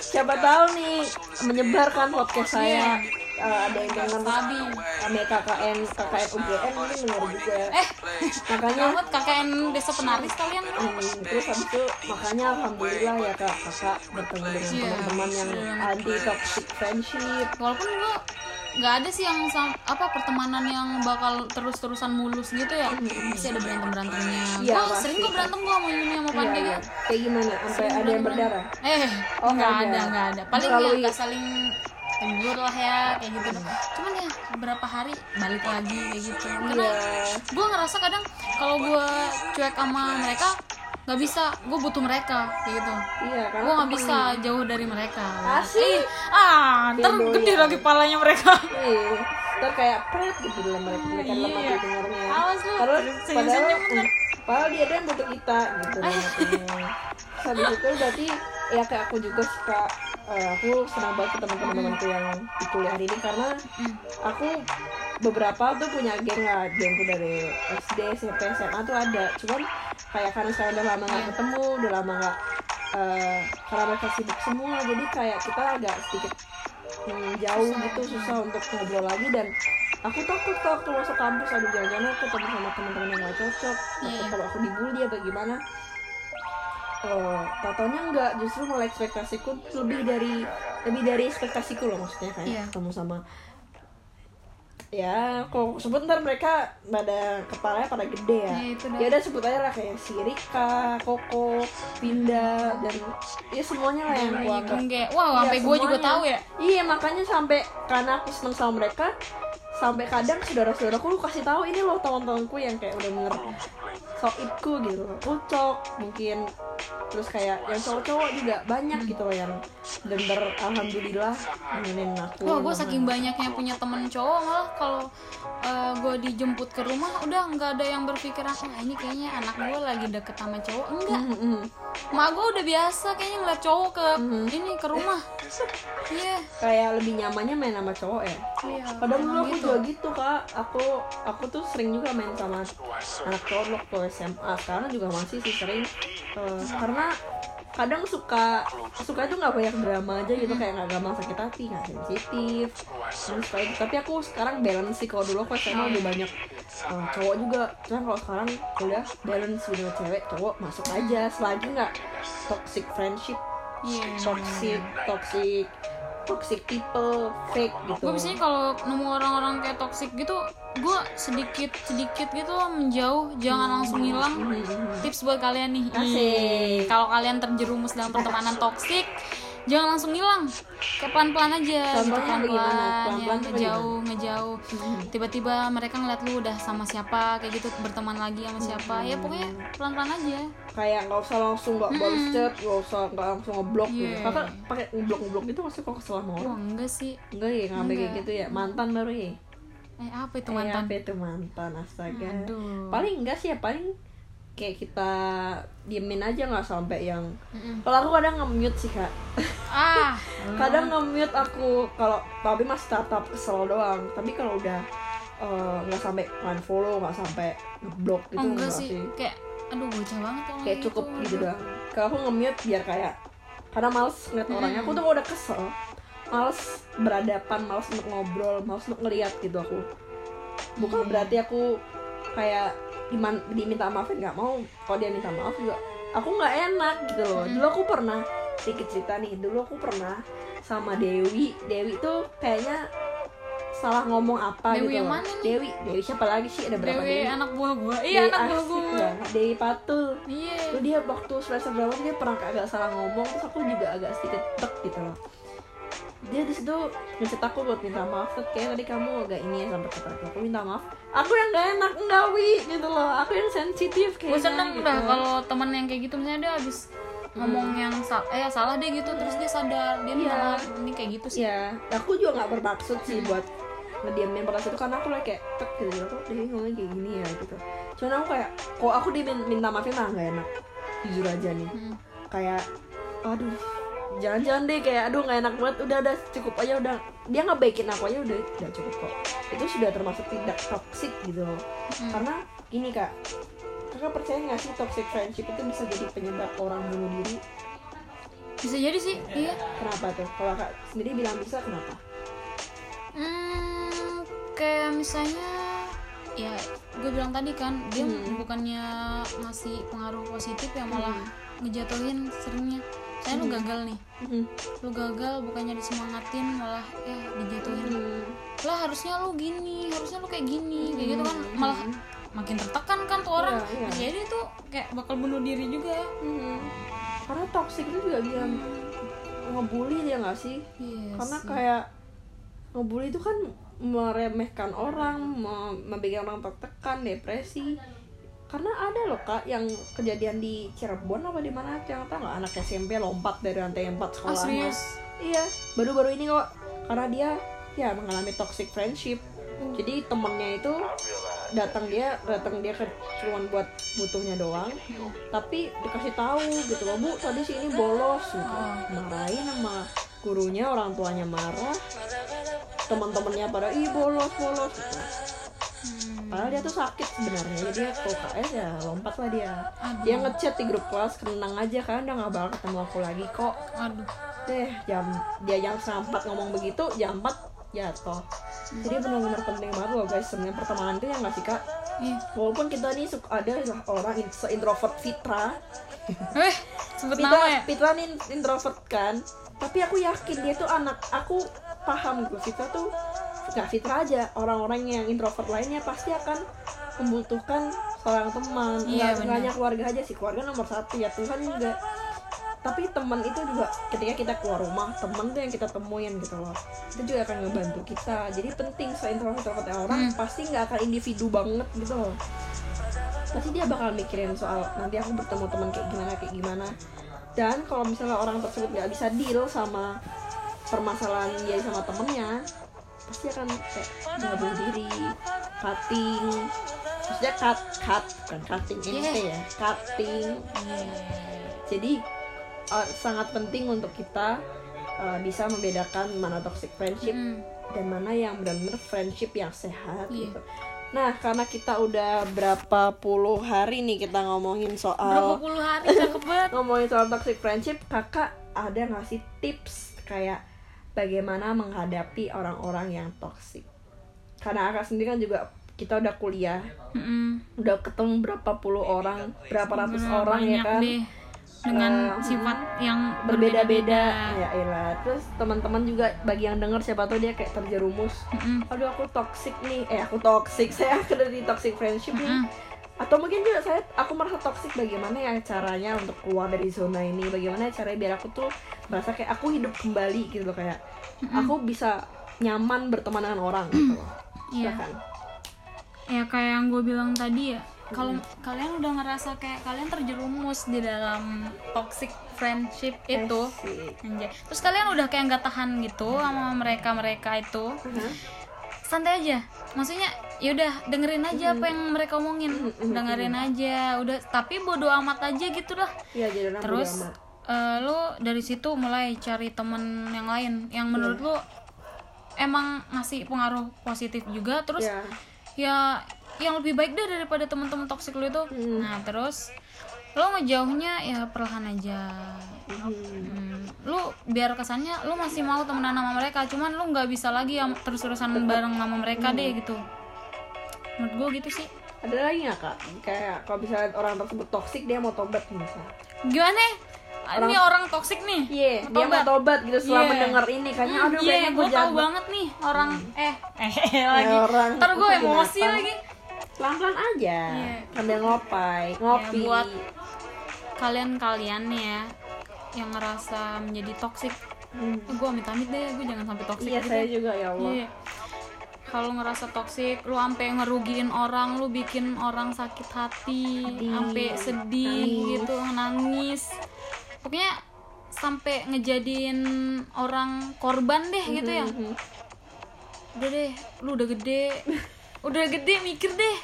Siapa tahu nih menyebarkan podcast saya. Eh, ada yang denger kami KKN KKN UGM mungkin denger juga ya.
eh
Makanya
Selamat KKN desa penaris kalian
Hmm, terus habis itu makanya alhamdulillah ya kak kakak bertemu dengan
Iya.
teman-teman yang anti toxic friendship.
Walaupun gue nggak ada sih yang apa pertemanan yang bakal terus-terusan mulus gitu ya. Pasti ada berantem berantemnya.
Iya,
gue
pasti.
sering kok berantem gue sama Yuni sama
Iya,
Pandi
iya.
kan
kayak gimana? Sampai ada yang berdarah?
Eh
Oh,
nggak ada.
ada.
nggak ada. Paling ya nggak saling tegur lah ya kayak gitu. Cuman ya beberapa hari balik lagi kayak gitu. Karena
Iya.
gue ngerasa kadang kalau gue cuek sama mereka nggak bisa. Gue butuh mereka kayak gitu.
Iya karena
gue nggak bisa jauh dari mereka.
Asik.
Ih, ah ntar
Kayak
gede lagi palanya mereka.
Iya. Ntar kayak pret gitu dalam mereka mereka
Iya.
lepas dengarnya.
Awas lu,
Padahal, padahal, padahal dia ada yang butuh kita gitu. [LAUGHS] Habis itu berarti ya kayak aku juga suka eh, aku senang banget ketemu teman-temanku yang di kuliah ini karena aku beberapa tuh punya geng lah gengku dari SD SMP SMA tuh ada. Cuman kayak karena sekarang udah lama nggak
Iya.
ketemu udah lama nggak eh, karena mereka sibuk semua jadi kayak kita agak sedikit hmm, jauh gitu susah untuk ngobrol lagi. Dan aku takut tuh waktu masuk kampus aduh jangan-jangan aku ketemu sama teman-teman yang gak cocok. Takut
Iya.
kalau aku dibully apa gimana Oh, tatanya enggak justru malah ekspektasiku lebih dari lebih dari ekspektasiku loh maksudnya kayak
Iya.
ketemu sama ya kok sebut ntar mereka pada kepalanya pada gede ya
Ya, itu dah.
ya udah sebut aja lah kayak si Rika, Koko, Pinda dan ya semuanya lah yang aku anggap
Enggak. Wah,
Iya,
sampai gue juga tahu ya.
Iya makanya sampai karena aku seneng sama mereka sampai kadang saudara-saudaraku lu kasih tahu ini loh teman-temanku yang kayak udah bener soibku gitu ucok mungkin terus kayak yang cowok-cowok juga banyak gitu loh yang bener alhamdulillah nemenin aku
Wah, gue saking banyaknya punya temen cowok malah kalau gue dijemput ke rumah udah nggak ada yang berpikiran ah ini kayaknya anak gue lagi deket sama cowok. Enggak.
Mm, mm.
mak gue udah biasa kayaknya ngeliat cowok ke
Mhm.
ini ke rumah. Iya.
Kayak lebih nyamannya main sama cowok ya?
Iya
Padahal dulu aku juga gitu kak. Aku aku tuh sering juga main sama anak cowok waktu SMA Sekarang juga masih sih sering. Eh, Karena kadang suka suka itu nggak banyak drama aja gitu kayak nggak gampang sakit hati nggak sensitif. Terus kayak tapi aku sekarang balance sih kalau dulu aku SMA lebih banyak eh, cowok juga. Cuman kalau sekarang kuliah balance gitu cewek cowok masuk aja. Selagi nggak toxic friendship
iya
toxic toxic toxic people fake gitu.
gue biasanya kalau nemu orang-orang kayak toxic gitu gue sedikit sedikit gitu menjauh jangan langsung hilang. Tips buat kalian nih. Kalau kalian terjerumus dalam pertemanan toxic jangan langsung hilang. Kayak pelan-pelan aja gitu.
Bagaimana?
pelan-pelan ya,
Pelan-pelan tuh
ngejauh ngejauh. Tiba-tiba mereka ngeliat lu udah sama siapa kayak gitu berteman lagi sama siapa. Ya pokoknya pelan-pelan aja.
Kayak nggak usah langsung nggak balas chat nggak usah nggak langsung ngeblok gitu.
Iya.
kakak pakai ngeblok ngeblok itu masih kok kesel sama
wah
orang?
enggak sih.
Enggak ya nggak kayak gitu ya. Mantan baru ya?
Eh apa itu
Eh,
mantan
apa itu mantan? Astaga.
Aduh.
paling enggak sih ya paling kayak kita diemin aja nggak sampai yang kalau aku kadang nge-mute sih kak.
Ah. [LAUGHS]
Kadang nge-mute aku kalau tapi masih tetap kesel doang. Tapi kalau udah eh, nggak sampai unfollow nggak sampai ngeblok gitu
oh, enggak sih
sih.
kayak aduh bocah banget kalau
kayak cukup gitu. doang. Kalau aku nge-mute biar kayak karena males ngeliat orangnya. Aku tuh kalau udah kesel males berhadapan males untuk ngobrol males untuk ngeliat gitu aku. Bukan berarti aku kayak diman diminta maafin nggak mau. Kalau dia minta maaf juga aku nggak enak gitu loh. Dulu aku pernah sedikit cerita nih dulu aku pernah sama Dewi. Dewi tuh kayaknya salah ngomong apa
Dewi
gitu
yang
loh.
mana nih?
Dewi Dewi siapa lagi sih? Ada berapa
Dewi
Dewi,
anak buah gua. Iya
Dewi
anak buah gua.
banget. Dewi Patul.
Iya.
Terus dia waktu semester berapa dia pernah agak salah ngomong terus aku juga agak sedikit tek gitu loh dia di situ ngechat aku buat minta maaf Tet, kayak tadi kamu agak ini ya sampai kata aku aku minta maaf. Aku yang gak enak enggak wi gitu loh. Aku yang sensitif
gue
kayaknya
seneng
gitu.
dah kalau teman yang kayak gitu misalnya dia habis ngomong yang sa eh salah deh gitu terus dia sadar dia minta
Iya.
maaf ini kayak gitu sih.
Ya aku juga nggak bermaksud sih buat ngediamin pada itu karena aku lagi kayak tek gitu kok dia ngomongnya kayak gini ya gitu. Cuman aku kayak kok aku diminta maafin mah nggak enak. Jujur aja nih.
Hmm.
kayak aduh jangan-jangan deh kayak aduh nggak enak banget. Udah udah cukup aja udah. Dia ngebaikin aku aja udah udah cukup kok. Itu sudah termasuk tidak toxic gitu loh.
Hmm.
karena gini kak. Kakak percaya nggak sih toxic friendship itu bisa jadi penyebab orang bunuh diri?
Bisa jadi sih iya.
Kenapa tuh? Kalau kak sendiri bilang bisa kenapa?
Hmm, kayak misalnya ya gue bilang tadi kan dia
Hmm.
bukannya ngasih pengaruh positif ya malah ngejatuhin seringnya. Saya lu gagal nih.
Mhm.
lu gagal bukannya disemangatin malah eh dijatuhin.
Hmm.
lah harusnya lu gini harusnya lu kayak gini kayak gitu kan. Malah makin tertekan kan tuh orang.
Iya.
Bisa jadi tuh kayak bakal bunuh diri juga.
Mhm. karena toxic itu juga bisa ngebully dia nggak sih?
Iya
karena kayak ngebully itu kan meremehkan orang me- membuat orang tertekan depresi karena ada loh kak yang kejadian di Cirebon apa di mana yang tahu nggak? Anak SMP lompat dari lantai 4
Ah,
sekolahnya
serius?
iya baru-baru ini kok. Karena dia ya mengalami toxic friendship. Jadi temennya itu datang dia datang dia ke cuman buat butuhnya doang. Tapi dikasih tahu gitu loh bu tadi si ini bolos gitu. Marahin sama gurunya orang tuanya marah. Teman-temannya pada ih bolos bolos gitu. Padahal dia tuh sakit sebenarnya jadi dia ke UKS ya lompat lah dia. Dia ngechat di grup kelas kenang aja kan udah gak bakal ketemu aku lagi kok.
Aduh.
Deh jam dia jam setengah empat ngomong begitu jam empat jatuh. Jadi benar-benar penting banget loh guys sebenarnya pertemanan itu yang nggak sih kak?
Iya.
Walaupun kita nih suka ada lah orang in- se-introvert Fitra. [LAUGHS]
Eh sebut
Fitra,
nama ya?
Fitra nih introvert kan. Tapi aku yakin dia tuh anak aku paham gitu Fitra tuh nggak Fitra aja orang-orang yang introvert lainnya pasti akan membutuhkan seorang teman.
Iya,
nggak hanya keluarga aja sih keluarga nomor satu ya Tuhan juga. Tapi teman itu juga ketika kita keluar rumah teman tuh yang kita temuin gitu loh. Itu juga akan ngebantu kita. Jadi penting seintrovert introvertnya orang pasti nggak akan individu banget gitu loh. Pasti dia bakal mikirin soal nanti aku bertemu teman kayak gimana kayak gimana. Dan kalau misalnya orang tersebut nggak bisa deal sama permasalahan dia sama temennya pasti akan kayak nggak bunuh diri cutting maksudnya cut cut bukan cutting ini
Yeah.
ya cutting jadi uh, sangat penting untuk kita uh, bisa membedakan mana toxic friendship
Hmm.
dan mana yang benar-benar friendship yang sehat
Iya.
gitu. Nah, karena kita udah berapa puluh hari nih kita ngomongin
berapa
soal
puluh hari cakep banget [LAUGHS]
ngomongin soal toxic friendship, kakak ada ngasih tips kayak bagaimana menghadapi orang-orang yang toxic. Karena kakak sendiri kan juga kita udah kuliah,
Mm-mm.
udah ketemu berapa puluh orang, berapa ratus orang ya kan,
deh dengan
Eh,
sifat yang
berbeda-beda. Ya elah. Terus teman-teman juga bagi yang denger siapa tahu dia kayak terjerumus
Mm-mm.
aduh aku toxic nih eh aku toxic [LAUGHS] saya ada di toxic friendship nih
Mm-mm.
Atau mungkin juga saya aku merasa toxic bagaimana ya caranya untuk keluar dari zona ini bagaimana caranya biar aku tuh merasa kayak aku hidup kembali gitu loh kayak aku bisa nyaman berteman dengan orang gitu loh
Iya.
Silakan.
ya kayak yang gue bilang tadi ya kalau kalian udah ngerasa kayak kalian terjerumus di dalam toxic friendship itu
Asik.
anjay. terus kalian udah kayak nggak tahan gitu sama mereka mereka itu
Hah?
Santai aja. Maksudnya yaudah dengerin aja apa yang mereka omongin. Dengerin aja udah. Tapi bodo amat aja gitu lah
Iya jadi orang
terus
amat.
eh, lo dari situ mulai cari temen yang lain. Yang menurut
Iya.
lo emang ngasih pengaruh positif juga. Terus
ya
ya yang lebih baik deh daripada teman-teman toksik lu itu.
Hmm.
nah terus lo ngejauhnya ya perlahan aja.
Hmm.
Hmm, lu biar kesannya lu masih mau temenan sama mereka cuman lu nggak bisa lagi yang terus-terusan bareng sama mereka deh gitu. Menurut gue gitu sih.
Ada lagi nggak kak? Kayak kalau misalnya orang tersebut toxic dia mau tobat misalnya
gimana? Ini orang toksik nih.
Iya, dia mau tobat. gitu setelah
Iya.
mendengar ini. Kayaknya aduh
iya
kayaknya
gue
jago.
banget nih orang eh [LAUGHS] eh lagi.
orang
ntar gue emosi
binatang.
lagi
Pelan-pelan aja.
Iya.
Sambil ngopai, ngopi.
Ya, buat kalian-kalian nih ya yang ngerasa menjadi toksik
Hmm.
gue amit-amit deh gue jangan sampai toksik
Iya,
gitu
saya juga ya Allah.
Iya. Kalau ngerasa toksik, lu sampai ngerugiin orang, lu bikin orang sakit hati, sampai sedih
nangis.
gitu, nangis. Pokoknya sampai ngejadiin orang korban deh gitu ya.
Mhm.
Udah deh, lu udah gede. [LAUGHS] udah gede mikir deh.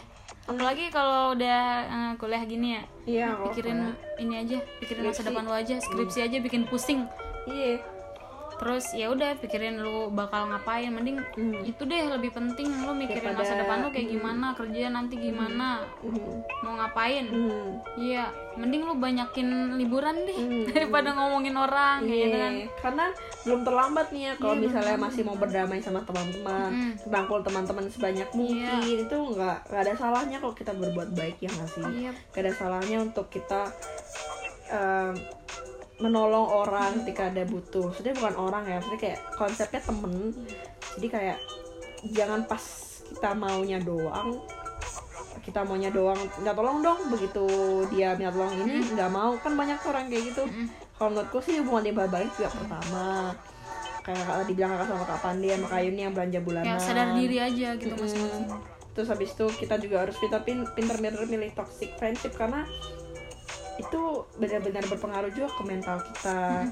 Apalagi kalau udah eh, kuliah gini ya.
Iya,
Pikirin ini aja, pikirin masa depan lu aja, skripsi aja bikin pusing.
Iya.
Terus ya udah pikirin lu bakal ngapain mending
Hmm.
itu deh lebih penting lu mikirin masa
Daripada-
depan lu kayak gimana kerja nanti gimana
Mhm.
mau ngapain
Mhm.
iya mending lu banyakin liburan deh
Hmm. [LAUGHS]
daripada ngomongin orang kayak gitu kan
Iya, karena belum terlambat nih ya kalau
Iya,
misalnya masih mau berdamai sama teman-teman,
Mm.
teman-teman sebanyak mungkin itu nggak nggak ada salahnya kalau kita berbuat baik ya nggak sih?
Iya.
Gak ada salahnya untuk kita em, menolong orang ketika ada butuh. Maksudnya bukan orang ya, maksudnya kayak konsepnya temen. Jadi kayak jangan pas kita maunya doang kita maunya doang minta tolong dong begitu dia minta tolong ini nggak mau. Kan banyak orang kayak gitu. Kalau menurutku sih hubungan yang baik juga pertama. Kayak kakak tadi bilang kakak sama kak Pandi sama kak Yuni yang belanja bulanan.
Kayak sadar diri aja gitu masing-masing.
Terus habis itu kita juga harus kita pin pinter-pinter milih toxic friendship karena itu benar-benar berpengaruh juga ke mental kita.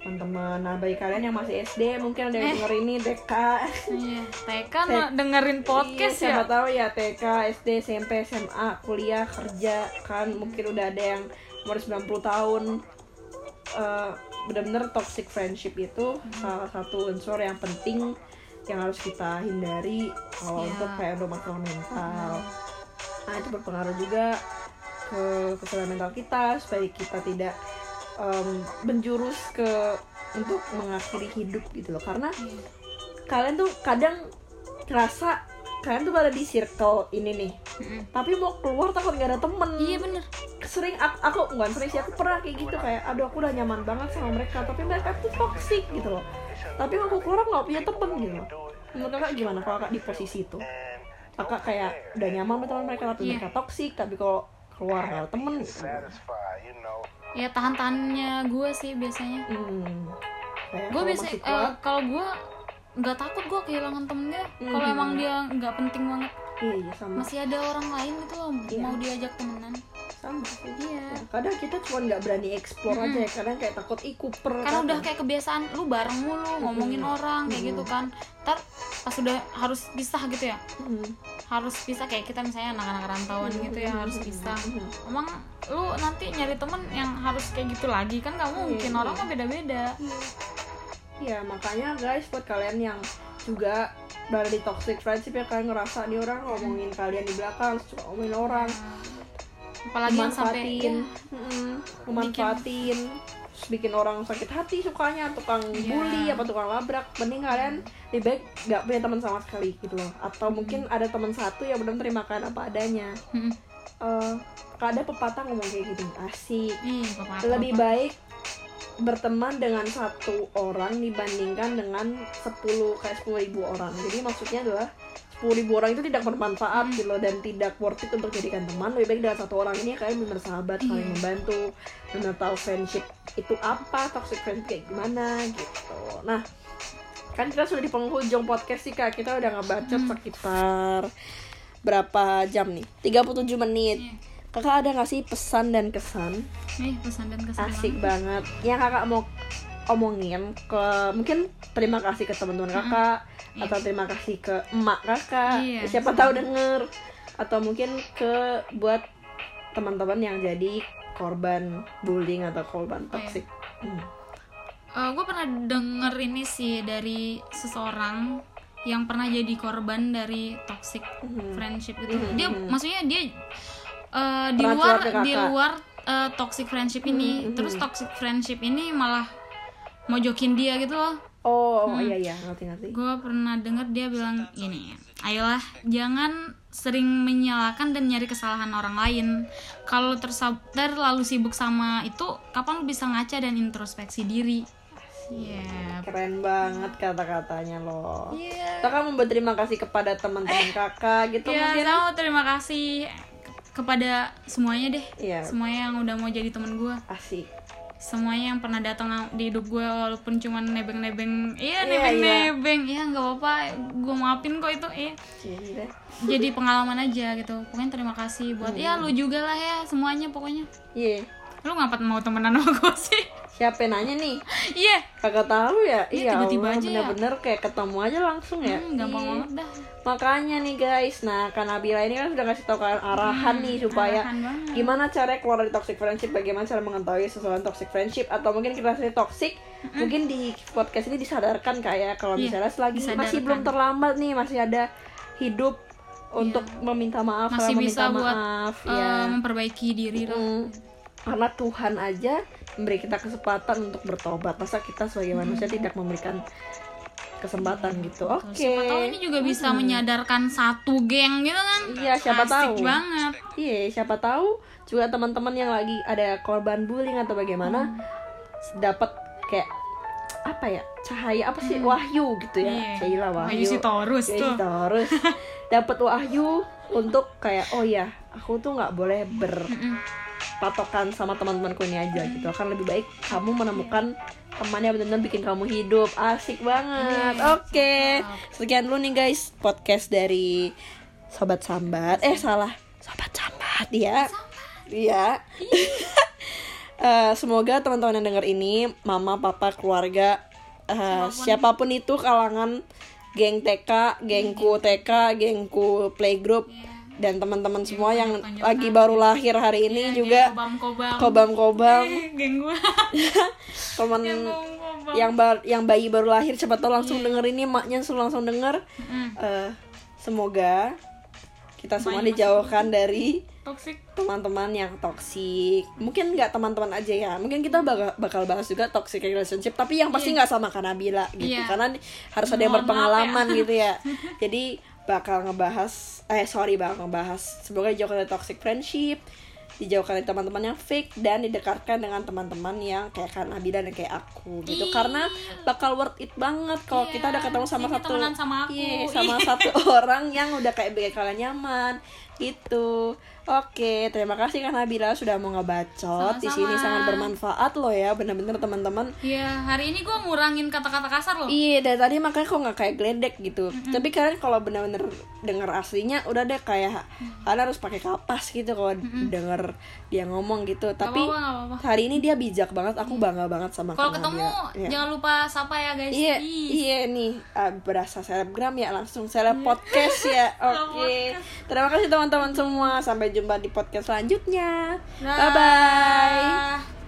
Teman-teman nah bagi kalian yang masih SD mungkin ada yang denger ini TK
iya TK dengerin podcast
Iya,
ya?
siapa tahu ya TK SD SMP SMA kuliah kerja kan mungkin udah ada yang umur 90 tahun. Eh, benar-benar toxic friendship itu salah satu unsur yang penting yang harus kita hindari kalau
Iya.
untuk kayak udah masalah mental nah itu berpengaruh juga ke kesehatan mental kita supaya kita tidak em, menjurus ke untuk mengakhiri hidup gitu loh. Karena kalian tuh kadang ngerasa kalian tuh berada di circle ini nih
Mm-mm.
tapi mau keluar takut gak ada temen.
Iya bener.
Sering aku, aku bukan sering sih aku pernah kayak gitu kayak aduh aku udah nyaman banget sama mereka tapi mereka tuh toxic gitu loh. Tapi kalau aku keluar nggak punya temen gitu loh. Menurut kakak gimana? Kalau kakak di posisi itu kakak kayak udah nyaman sama teman mereka tapi
Iya.
mereka toxic tapi kalau keluar ada temen.
ya tahan-tahannya gue sih biasanya.
Hmm.
Gue
kalau
biasa eh,
kuat,
kalau gue nggak takut gue kehilangan temennya. Kalau
Mhm.
emang dia nggak penting banget.
Iya iya sama.
Masih ada orang lain gitu loh
Iya.
mau diajak temenan
sama. Sih
iya.
Ya, kadang kita cuma nggak berani explore aja ya. Kadang kayak takut ih kuper.
Karena udah kayak kebiasaan lu bareng mulu ngomongin orang kayak gitu kan. Ntar pas udah harus pisah gitu ya?
Hmm.
harus pisah kayak kita misalnya anak-anak rantauan gitu ya harus pisah.
Hmm.
emang lu nanti nyari temen yang harus kayak gitu lagi? Kan nggak mungkin
Iya,
orang
iya.
mah beda-beda.
Ya makanya guys buat kalian yang juga di toxic friendship ya kalian ngerasa nih orang ngomongin kalian di belakang suka ngomongin orang
apalagi yang sampai
memanfaatin.
Ya,
memanfaatin. Terus bikin orang sakit hati sukanya tukang
Iya.
bully apa tukang labrak mending kalian lebih baik nggak punya teman sama sekali gitu loh. Atau mungkin ada teman satu yang benar terima kalian apa adanya.
Mm-mm.
Eh, ada pepatah ngomong kayak gitu. Asik.
Bapak
lebih baik berteman dengan satu orang dibandingkan dengan 10 kayak 10 ribu orang. Jadi maksudnya adalah 10 ribu orang itu tidak bermanfaat gitu loh dan tidak worth it untuk jadikan teman. Lebih baik dengan satu orang ini kalian benar sahabat saling
Iya.
membantu benar tahu friendship itu apa toxic friendship kayak gimana gitu. Nah kan kita sudah di penghujung podcast sih kak. Kita udah ngebacot
Hmm.
sekitar berapa jam nih? 37 menit.
Iya.
kakak ada nggak sih pesan dan kesan?
Nih pesan dan kesan
asik banget. Yang kakak mau omongin ke mungkin terima kasih ke teman-teman kakak atau terima kasih ke emak kakak
Iya,
siapa tahu denger atau mungkin ke buat teman-teman yang jadi korban bullying atau korban
Oke.
toxic Hmm.
gue Eh, pernah denger ini sih dari seseorang yang pernah jadi korban dari toxic
Mhm.
friendship gitu.
Mhm.
Dia maksudnya dia eh, di luar di luar eh, toxic friendship ini,
Mhm.
terus toxic friendship ini malah mojokin dia gitu loh.
oh,
Hmm.
oh iya iya ngerti ngerti
Gue pernah denger dia bilang gini, ayolah jangan sering menyalahkan dan nyari kesalahan orang lain. Kalau terlalu sibuk sama itu, kapan lu bisa ngaca dan introspeksi diri? Iya.
keren banget kata-katanya loh
Iya.
kakak mau berterima kasih kepada teman-teman kakak gitu
Ya,
mungkin
saya mau terima kasih kepada semuanya deh.
Iya.
Semuanya yang udah mau jadi temen gue.
asik
Semuanya yang pernah datang di hidup gue walaupun cuman nebeng-nebeng.
Iya,
Iya, nebeng-nebeng. Iya, nggak apa-apa. Gue maafin kok itu. Iya.
Iya.
Jadi pengalaman aja gitu. Pokoknya terima kasih buat ya lu juga lah ya semuanya pokoknya.
Iya.
Lu ngapain mau temenan sama gue sih?
Siapa yang nanya nih?
Iya.
Kagak tahu ya.
Iya,
Iya,
tiba-tiba
Allah,
aja ya.
bener-bener kayak ketemu aja langsung ya.
Hmm, gampang
Iya.
banget dah.
Makanya nih guys, nah Kak Nabila ini kan sudah kasih tahu kalian arahan nih supaya
Hmm, arahan
gimana cara keluar dari toxic friendship, bagaimana cara mengetahui seseorang toxic friendship atau mungkin kita sendiri toxic. Mungkin di podcast ini disadarkan kayak kalau
Iya,
misalnya selagi masih belum terlambat nih, masih ada hidup untuk meminta maaf,
Iya. Masih bisa
meminta
buat
maaf,
eh,
ya.
memperbaiki diri lah.
Karena Tuhan aja memberi kita kesempatan untuk bertobat. Masa kita sebagai manusia tidak memberikan kesempatan gitu. Oke.
Siapa tahu ini juga bisa menyadarkan satu geng gitu kan.
Iya, siapa
Asik
tahu.
banget.
Iya, siapa tahu juga teman-teman yang lagi ada korban bullying atau bagaimana dapat kayak apa ya cahaya apa sih wahyu gitu ya
Iya.
Cila wahyu
Wahyu si Taurus tuh.
si Taurus [LAUGHS] dapat wahyu untuk kayak oh ya aku tuh nggak boleh ber patokan sama teman-temanku ini aja gitu. Akan lebih baik kamu menemukan teman yang benar-benar bikin kamu hidup. Asik banget. Oke. Sekian dulu nih guys podcast dari sobat sambat. Eh salah. Sobat sambat ya iya. [LAUGHS] Eh, semoga teman-teman yang denger ini mama papa keluarga eh, siapa pun. itu kalangan geng TK gengku TK gengku playgroup dan teman-teman semua yang lagi baru lahir hari ini juga
kobam kobam
kobam-kobam. [LAUGHS]
Geng gua. [LAUGHS]
Teman yang ba- yang bayi baru lahir cepat langsung denger ini maknya langsung langsung denger.
Mm.
Eh, semoga kita semua dijauhkan dari teman-teman yang toksik mungkin nggak teman-teman aja ya. Mungkin kita bakal, bakal bahas juga toxic relationship tapi yang pasti nggak sama karena Nabila gitu.
Iya.
karena harus ada yang
maaf
berpengalaman
ya.
gitu ya. [LAUGHS] Jadi bakal ngebahas eh sorry bakal ngebahas semoga dijauhkan dari toxic friendship dijauhkan dari teman-teman yang fake dan didekatkan dengan teman-teman yang kayak Kak Nabila dan kayak aku gitu
Ih.
karena bakal worth it banget kalau
Iya,
kita udah ketemu sama
ini
satu
sama aku.
Iya, sama satu [LAUGHS] orang yang udah kayak bikin kalian nyaman gitu oke terima kasih Kak Nabila sudah mau ngebacot di sini sangat bermanfaat loh ya bener-bener teman-teman
Iya, hari ini gua ngurangin kata-kata kasar loh.
Iya dari tadi makanya kok nggak kayak geledek gitu. Tapi kalian kalau bener-bener denger aslinya udah deh kayak kalian harus pakai kapas gitu kalau denger dia ngomong gitu. Tapi
apa-apa, nggak apa-apa.
hari ini dia bijak banget. Aku bangga banget sama
Kalau ketemu.
Iya.
jangan lupa sapa ya guys.
Iya, iya nih ah, berasa selebgram ya langsung seleb podcast ya. [LAUGHS] Oke. Terima kasih teman-teman semua. Sampai jumpa di podcast selanjutnya. Bye bye.
Dah.